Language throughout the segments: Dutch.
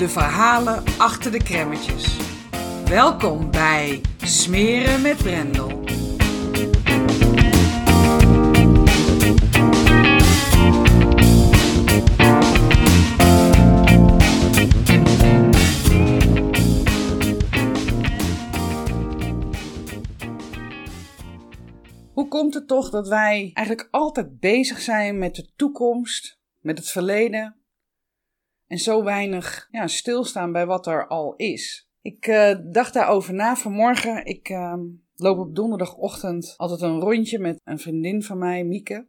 de verhalen achter de kremmetjes. Welkom bij Smeren met Brendel. Hoe komt het toch dat wij eigenlijk altijd bezig zijn met de toekomst, met het verleden en zo weinig ja, stilstaan bij wat er al is? Ik uh, dacht daarover na vanmorgen. Ik uh, loop op donderdagochtend altijd een rondje met een vriendin van mij, Mieke.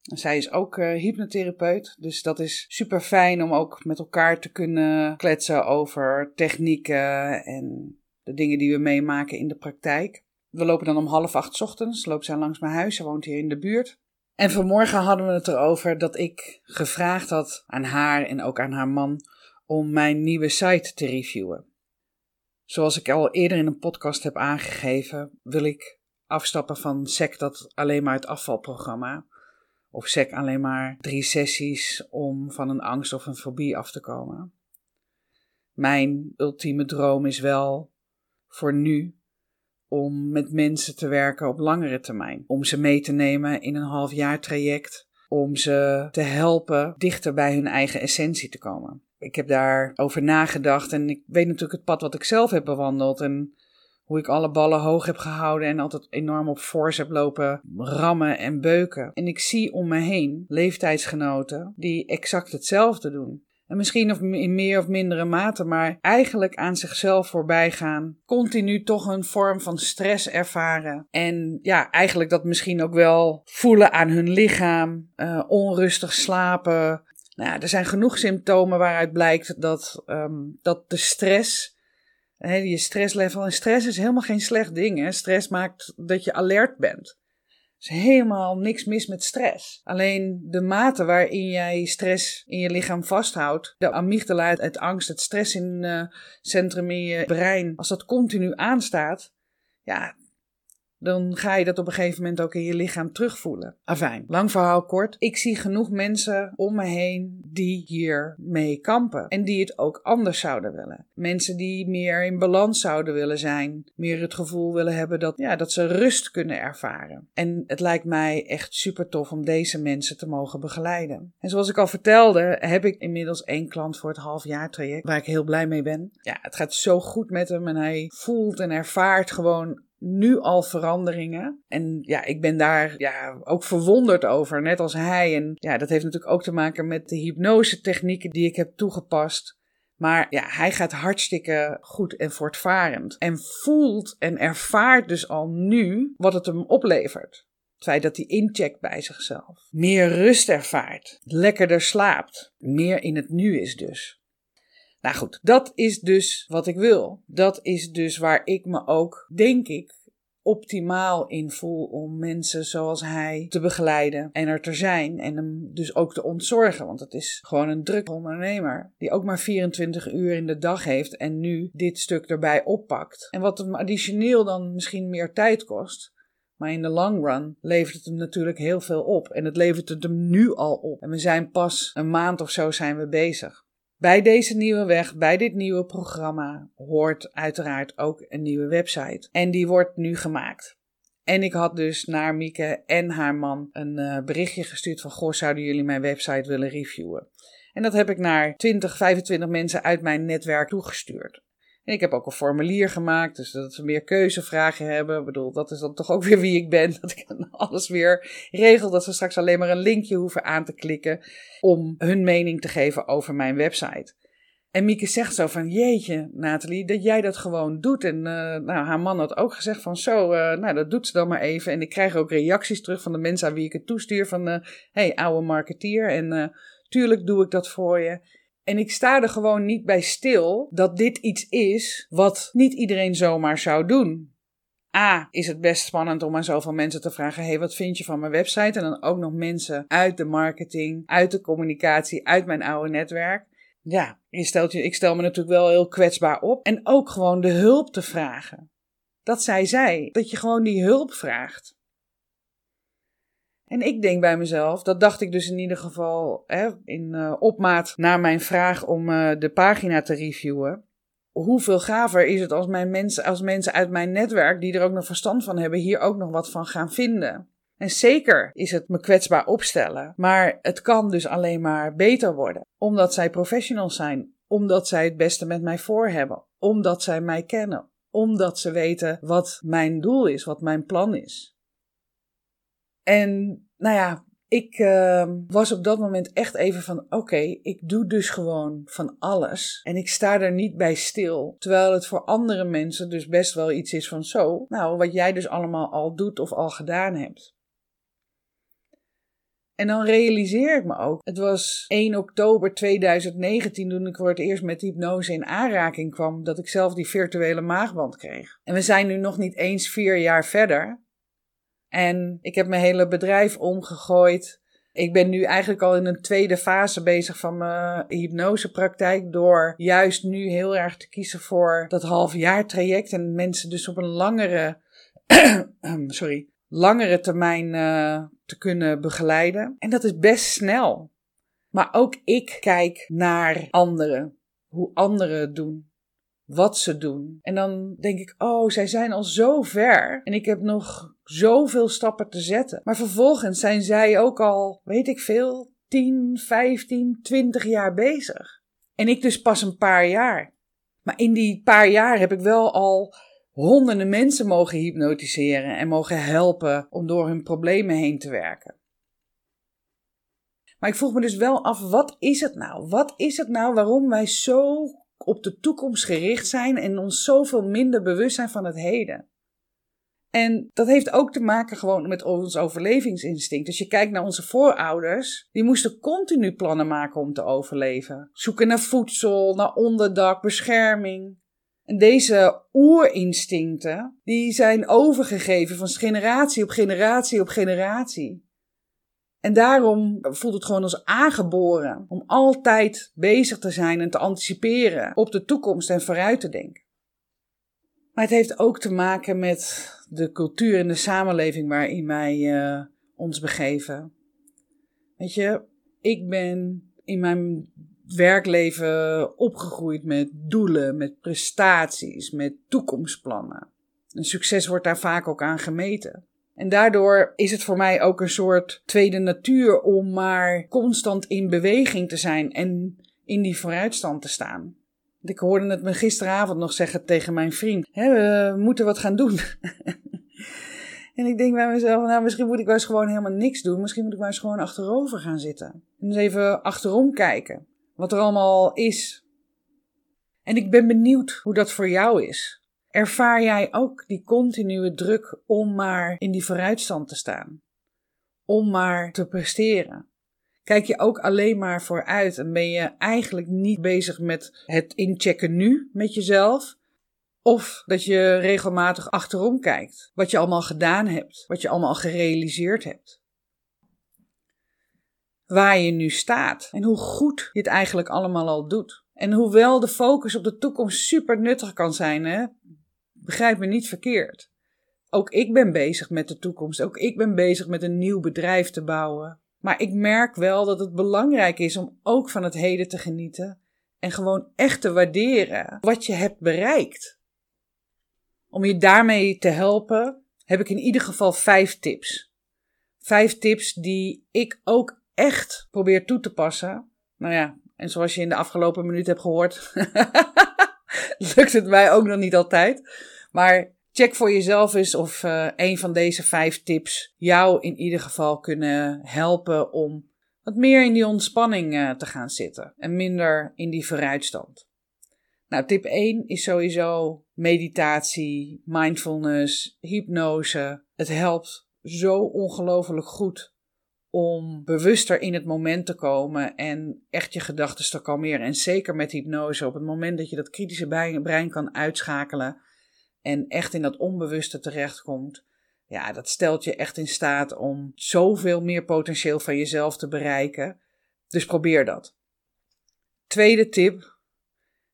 Zij is ook uh, hypnotherapeut, dus dat is super fijn om ook met elkaar te kunnen kletsen over technieken en de dingen die we meemaken in de praktijk. We lopen dan om half acht ochtends, loopt zij langs mijn huis, ze woont hier in de buurt. En vanmorgen hadden we het erover dat ik gevraagd had aan haar en ook aan haar man om mijn nieuwe site te reviewen. Zoals ik al eerder in een podcast heb aangegeven, wil ik afstappen van SEC dat alleen maar het afvalprogramma. Of SEC alleen maar drie sessies om van een angst of een fobie af te komen. Mijn ultieme droom is wel voor nu om met mensen te werken op langere termijn. Om ze mee te nemen in een half jaar traject. Om ze te helpen dichter bij hun eigen essentie te komen. Ik heb daarover nagedacht en ik weet natuurlijk het pad wat ik zelf heb bewandeld. En hoe ik alle ballen hoog heb gehouden en altijd enorm op force heb lopen rammen en beuken. En ik zie om me heen leeftijdsgenoten die exact hetzelfde doen. En misschien of in meer of mindere mate, maar eigenlijk aan zichzelf voorbij gaan. Continu toch een vorm van stress ervaren. En ja, eigenlijk dat misschien ook wel voelen aan hun lichaam. Uh, onrustig slapen. Nou ja, er zijn genoeg symptomen waaruit blijkt dat, um, dat de stress. Je stresslevel. En stress is helemaal geen slecht ding. Hè? Stress maakt dat je alert bent is helemaal niks mis met stress. Alleen de mate waarin jij stress in je lichaam vasthoudt, de amygdala, het angst, het stresscentrum in je brein, als dat continu aanstaat, ja, dan ga je dat op een gegeven moment ook in je lichaam terugvoelen. Afijn, lang verhaal kort. Ik zie genoeg mensen om me heen die hier mee kampen en die het ook anders zouden willen. Mensen die meer in balans zouden willen zijn, meer het gevoel willen hebben dat, ja, dat ze rust kunnen ervaren. En het lijkt mij echt super tof om deze mensen te mogen begeleiden. En zoals ik al vertelde, heb ik inmiddels één klant voor het halfjaartraject waar ik heel blij mee ben. Ja, het gaat zo goed met hem en hij voelt en ervaart gewoon nu al veranderingen. En ja, ik ben daar ja, ook verwonderd over, net als hij. En ja, dat heeft natuurlijk ook te maken met de hypnose technieken die ik heb toegepast. Maar ja, hij gaat hartstikke goed en voortvarend. En voelt en ervaart dus al nu wat het hem oplevert. Het feit dat hij incheckt bij zichzelf. Meer rust ervaart. Lekkerder slaapt. Meer in het nu is dus. Nou goed, dat is dus wat ik wil. Dat is dus waar ik me ook, denk ik, optimaal in voel om mensen zoals hij te begeleiden en er te zijn en hem dus ook te ontzorgen. Want het is gewoon een druk ondernemer die ook maar 24 uur in de dag heeft en nu dit stuk erbij oppakt. En wat hem additioneel dan misschien meer tijd kost. Maar in de long run levert het hem natuurlijk heel veel op. En het levert het hem nu al op. En we zijn pas een maand of zo zijn we bezig. Bij deze nieuwe weg, bij dit nieuwe programma, hoort uiteraard ook een nieuwe website. En die wordt nu gemaakt. En ik had dus naar Mieke en haar man een uh, berichtje gestuurd van: Goh, zouden jullie mijn website willen reviewen? En dat heb ik naar 20, 25 mensen uit mijn netwerk toegestuurd. En ik heb ook een formulier gemaakt, dus dat ze meer keuzevragen hebben. Ik bedoel, dat is dan toch ook weer wie ik ben. Dat ik alles weer regel, dat ze straks alleen maar een linkje hoeven aan te klikken om hun mening te geven over mijn website. En Mieke zegt zo van, jeetje Nathalie, dat jij dat gewoon doet. En uh, nou, haar man had ook gezegd van, zo, uh, nou dat doet ze dan maar even. En ik krijg ook reacties terug van de mensen aan wie ik het toestuur van, uh, hey oude marketeer. En tuurlijk doe ik dat voor je. En ik sta er gewoon niet bij stil dat dit iets is wat niet iedereen zomaar zou doen. A, is het best spannend om aan zoveel mensen te vragen: hey, wat vind je van mijn website? En dan ook nog mensen uit de marketing, uit de communicatie, uit mijn oude netwerk. Ja, je stelt je, ik stel me natuurlijk wel heel kwetsbaar op. En ook gewoon de hulp te vragen. Dat zij zij, dat je gewoon die hulp vraagt. En ik denk bij mezelf, dat dacht ik dus in ieder geval hè, in uh, opmaat naar mijn vraag om uh, de pagina te reviewen. Hoeveel gaver is het als, mijn mensen, als mensen uit mijn netwerk, die er ook nog verstand van hebben, hier ook nog wat van gaan vinden? En zeker is het me kwetsbaar opstellen, maar het kan dus alleen maar beter worden. Omdat zij professionals zijn, omdat zij het beste met mij voor hebben, omdat zij mij kennen, omdat ze weten wat mijn doel is, wat mijn plan is. En nou ja, ik uh, was op dat moment echt even van: oké, ik doe dus gewoon van alles. En ik sta er niet bij stil. Terwijl het voor andere mensen dus best wel iets is van: zo, nou, wat jij dus allemaal al doet of al gedaan hebt. En dan realiseer ik me ook, het was 1 oktober 2019 toen ik voor het eerst met hypnose in aanraking kwam, dat ik zelf die virtuele maagband kreeg. En we zijn nu nog niet eens vier jaar verder. En ik heb mijn hele bedrijf omgegooid. Ik ben nu eigenlijk al in een tweede fase bezig van mijn hypnosepraktijk. Door juist nu heel erg te kiezen voor dat halfjaar traject. En mensen dus op een langere, sorry, langere termijn uh, te kunnen begeleiden. En dat is best snel. Maar ook ik kijk naar anderen. Hoe anderen het doen wat ze doen. En dan denk ik, oh, zij zijn al zo ver. En ik heb nog zoveel stappen te zetten. Maar vervolgens zijn zij ook al, weet ik veel, 10, 15, 20 jaar bezig. En ik dus pas een paar jaar. Maar in die paar jaar heb ik wel al honderden mensen mogen hypnotiseren en mogen helpen om door hun problemen heen te werken. Maar ik vroeg me dus wel af, wat is het nou? Wat is het nou waarom wij zo op de toekomst gericht zijn en ons zoveel minder bewust zijn van het heden. En dat heeft ook te maken gewoon met ons overlevingsinstinct. Als je kijkt naar onze voorouders, die moesten continu plannen maken om te overleven. Zoeken naar voedsel, naar onderdak, bescherming. En deze oerinstincten, die zijn overgegeven van generatie op generatie op generatie. En daarom voelt het gewoon als aangeboren om altijd bezig te zijn en te anticiperen op de toekomst en vooruit te denken. Maar het heeft ook te maken met de cultuur en de samenleving waarin wij uh, ons begeven. Weet je, ik ben in mijn werkleven opgegroeid met doelen, met prestaties, met toekomstplannen. En succes wordt daar vaak ook aan gemeten. En daardoor is het voor mij ook een soort tweede natuur om maar constant in beweging te zijn en in die vooruitstand te staan. Ik hoorde het me gisteravond nog zeggen tegen mijn vriend: we moeten wat gaan doen. en ik denk bij mezelf: nou, misschien moet ik wel eens gewoon helemaal niks doen. Misschien moet ik wel eens gewoon achterover gaan zitten. En eens even achterom kijken. Wat er allemaal is. En ik ben benieuwd hoe dat voor jou is. Ervaar jij ook die continue druk om maar in die vooruitstand te staan? Om maar te presteren? Kijk je ook alleen maar vooruit en ben je eigenlijk niet bezig met het inchecken nu met jezelf? Of dat je regelmatig achterom kijkt, wat je allemaal gedaan hebt, wat je allemaal gerealiseerd hebt. Waar je nu staat en hoe goed je het eigenlijk allemaal al doet. En hoewel de focus op de toekomst super nuttig kan zijn, hè, Begrijp me niet verkeerd. Ook ik ben bezig met de toekomst. Ook ik ben bezig met een nieuw bedrijf te bouwen. Maar ik merk wel dat het belangrijk is om ook van het heden te genieten en gewoon echt te waarderen wat je hebt bereikt. Om je daarmee te helpen, heb ik in ieder geval vijf tips. Vijf tips die ik ook echt probeer toe te passen. Nou ja, en zoals je in de afgelopen minuut hebt gehoord, lukt het mij ook nog niet altijd. Maar check voor jezelf eens of uh, een van deze vijf tips jou in ieder geval kunnen helpen om wat meer in die ontspanning uh, te gaan zitten en minder in die vooruitstand. Nou, tip 1 is sowieso meditatie, mindfulness, hypnose. Het helpt zo ongelooflijk goed om bewuster in het moment te komen en echt je gedachten te kalmeren. En zeker met hypnose, op het moment dat je dat kritische brein kan uitschakelen en echt in dat onbewuste terechtkomt, ja, dat stelt je echt in staat om zoveel meer potentieel van jezelf te bereiken. Dus probeer dat. Tweede tip,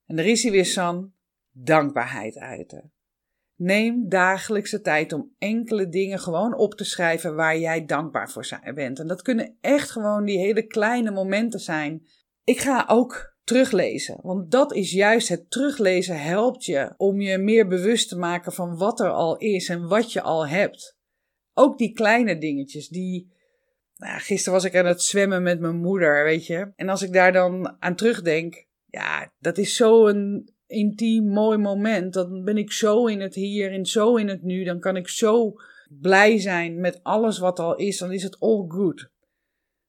en er is hij weer San, dankbaarheid uiten. Neem dagelijks de tijd om enkele dingen gewoon op te schrijven waar jij dankbaar voor bent. En dat kunnen echt gewoon die hele kleine momenten zijn. Ik ga ook teruglezen, want dat is juist het teruglezen helpt je om je meer bewust te maken van wat er al is en wat je al hebt. Ook die kleine dingetjes die. Nou, gisteren was ik aan het zwemmen met mijn moeder, weet je. En als ik daar dan aan terugdenk, ja, dat is zo'n intiem, mooi moment. Dan ben ik zo in het hier en zo in het nu. Dan kan ik zo blij zijn met alles wat al is. Dan is het all good.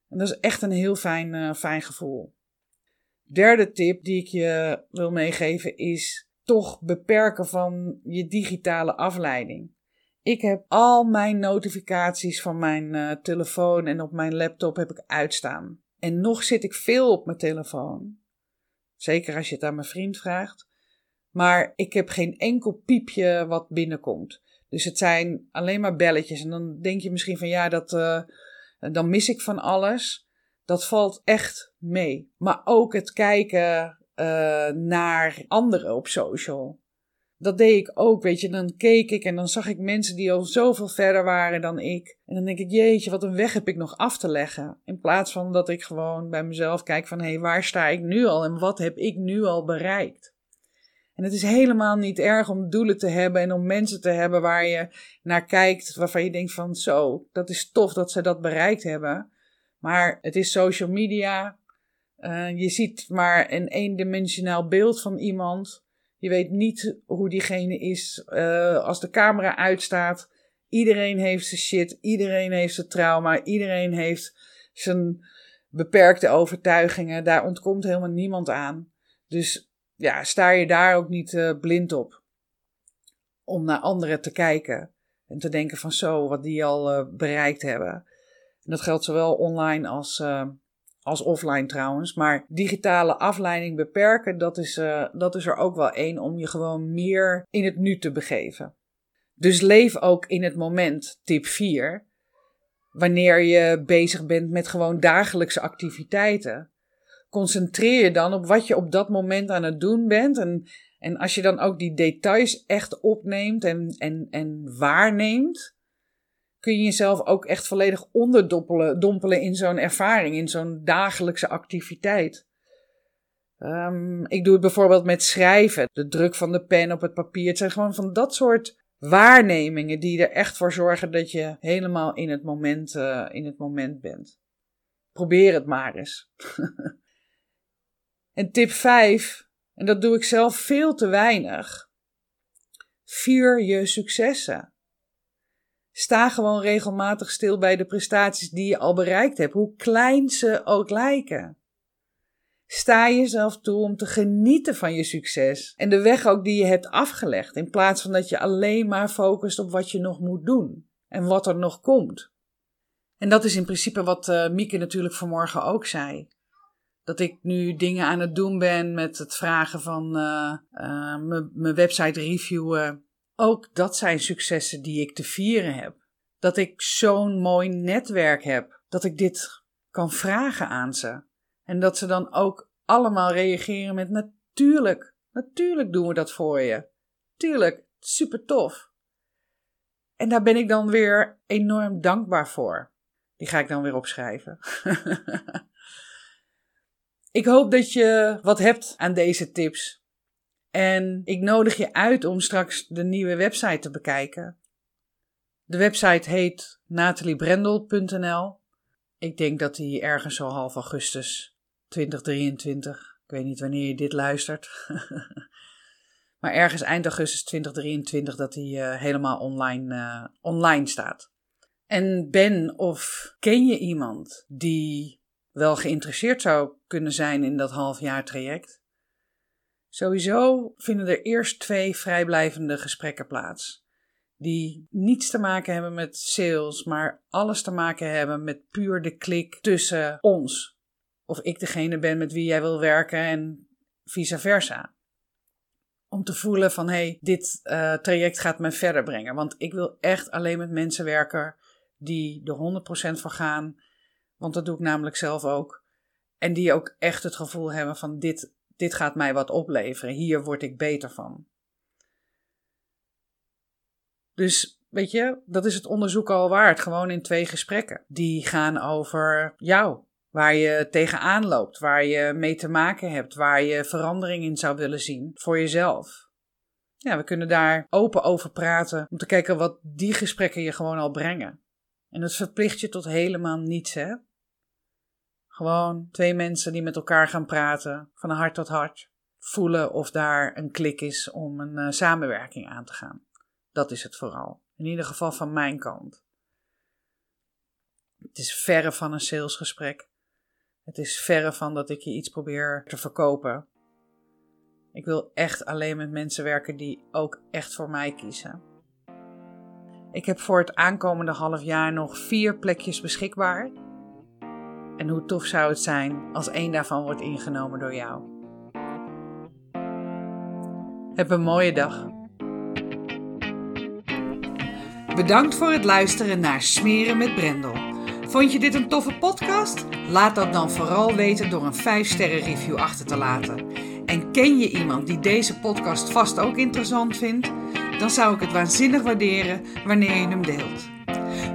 En dat is echt een heel fijn, uh, fijn gevoel. Derde tip die ik je wil meegeven is toch beperken van je digitale afleiding. Ik heb al mijn notificaties van mijn uh, telefoon en op mijn laptop heb ik uitstaan. En nog zit ik veel op mijn telefoon. Zeker als je het aan mijn vriend vraagt. Maar ik heb geen enkel piepje wat binnenkomt. Dus het zijn alleen maar belletjes. En dan denk je misschien van ja, dat, uh, dan mis ik van alles. Dat valt echt mee. Maar ook het kijken uh, naar anderen op social. Dat deed ik ook, weet je. Dan keek ik en dan zag ik mensen die al zoveel verder waren dan ik. En dan denk ik, jeetje, wat een weg heb ik nog af te leggen. In plaats van dat ik gewoon bij mezelf kijk van, hé, hey, waar sta ik nu al en wat heb ik nu al bereikt? En het is helemaal niet erg om doelen te hebben en om mensen te hebben waar je naar kijkt, waarvan je denkt van, zo, dat is tof dat ze dat bereikt hebben. Maar het is social media. Uh, je ziet maar een eendimensionaal beeld van iemand. Je weet niet hoe diegene is uh, als de camera uitstaat. Iedereen heeft zijn shit, iedereen heeft zijn trauma, iedereen heeft zijn beperkte overtuigingen. Daar ontkomt helemaal niemand aan. Dus ja, sta je daar ook niet uh, blind op. Om naar anderen te kijken en te denken van zo, wat die al bereikt hebben. Dat geldt zowel online als, uh, als offline trouwens. Maar digitale afleiding beperken, dat is, uh, dat is er ook wel één om je gewoon meer in het nu te begeven. Dus leef ook in het moment, tip 4. Wanneer je bezig bent met gewoon dagelijkse activiteiten. Concentreer je dan op wat je op dat moment aan het doen bent. En, en als je dan ook die details echt opneemt en, en, en waarneemt kun je jezelf ook echt volledig onderdompelen dompelen in zo'n ervaring, in zo'n dagelijkse activiteit. Um, ik doe het bijvoorbeeld met schrijven, de druk van de pen op het papier. Het zijn gewoon van dat soort waarnemingen die er echt voor zorgen dat je helemaal in het moment, uh, in het moment bent. Probeer het maar eens. en tip 5, en dat doe ik zelf veel te weinig. Vier je successen. Sta gewoon regelmatig stil bij de prestaties die je al bereikt hebt, hoe klein ze ook lijken. Sta jezelf toe om te genieten van je succes en de weg ook die je hebt afgelegd, in plaats van dat je alleen maar focust op wat je nog moet doen en wat er nog komt. En dat is in principe wat uh, Mieke natuurlijk vanmorgen ook zei. Dat ik nu dingen aan het doen ben met het vragen van uh, uh, mijn website reviewen ook dat zijn successen die ik te vieren heb. Dat ik zo'n mooi netwerk heb, dat ik dit kan vragen aan ze. En dat ze dan ook allemaal reageren met natuurlijk, natuurlijk doen we dat voor je. Tuurlijk, super tof. En daar ben ik dan weer enorm dankbaar voor. Die ga ik dan weer opschrijven. ik hoop dat je wat hebt aan deze tips. En ik nodig je uit om straks de nieuwe website te bekijken. De website heet nataliebrendel.nl. Ik denk dat die ergens zo half augustus 2023, ik weet niet wanneer je dit luistert, Maar ergens eind augustus 2023 dat hij helemaal online, online staat. En ben of ken je iemand die wel geïnteresseerd zou kunnen zijn in dat halfjaar traject? Sowieso vinden er eerst twee vrijblijvende gesprekken plaats. Die niets te maken hebben met sales, maar alles te maken hebben met puur de klik tussen ons. Of ik degene ben met wie jij wil werken en vice versa. Om te voelen van hé, hey, dit uh, traject gaat mij verder brengen. Want ik wil echt alleen met mensen werken die er 100% voor gaan. Want dat doe ik namelijk zelf ook. En die ook echt het gevoel hebben van dit, dit gaat mij wat opleveren. Hier word ik beter van. Dus weet je, dat is het onderzoek al waard. Gewoon in twee gesprekken. Die gaan over jou. Waar je tegenaan loopt. Waar je mee te maken hebt. Waar je verandering in zou willen zien voor jezelf. Ja, we kunnen daar open over praten. Om te kijken wat die gesprekken je gewoon al brengen. En dat verplicht je tot helemaal niets, hè? Gewoon twee mensen die met elkaar gaan praten, van hart tot hart. Voelen of daar een klik is om een uh, samenwerking aan te gaan. Dat is het vooral. In ieder geval van mijn kant. Het is verre van een salesgesprek. Het is verre van dat ik je iets probeer te verkopen. Ik wil echt alleen met mensen werken die ook echt voor mij kiezen. Ik heb voor het aankomende half jaar nog vier plekjes beschikbaar. En hoe tof zou het zijn als één daarvan wordt ingenomen door jou? Heb een mooie dag. Bedankt voor het luisteren naar Smeren met Brendel. Vond je dit een toffe podcast? Laat dat dan vooral weten door een 5-sterren review achter te laten. En ken je iemand die deze podcast vast ook interessant vindt? Dan zou ik het waanzinnig waarderen wanneer je hem deelt.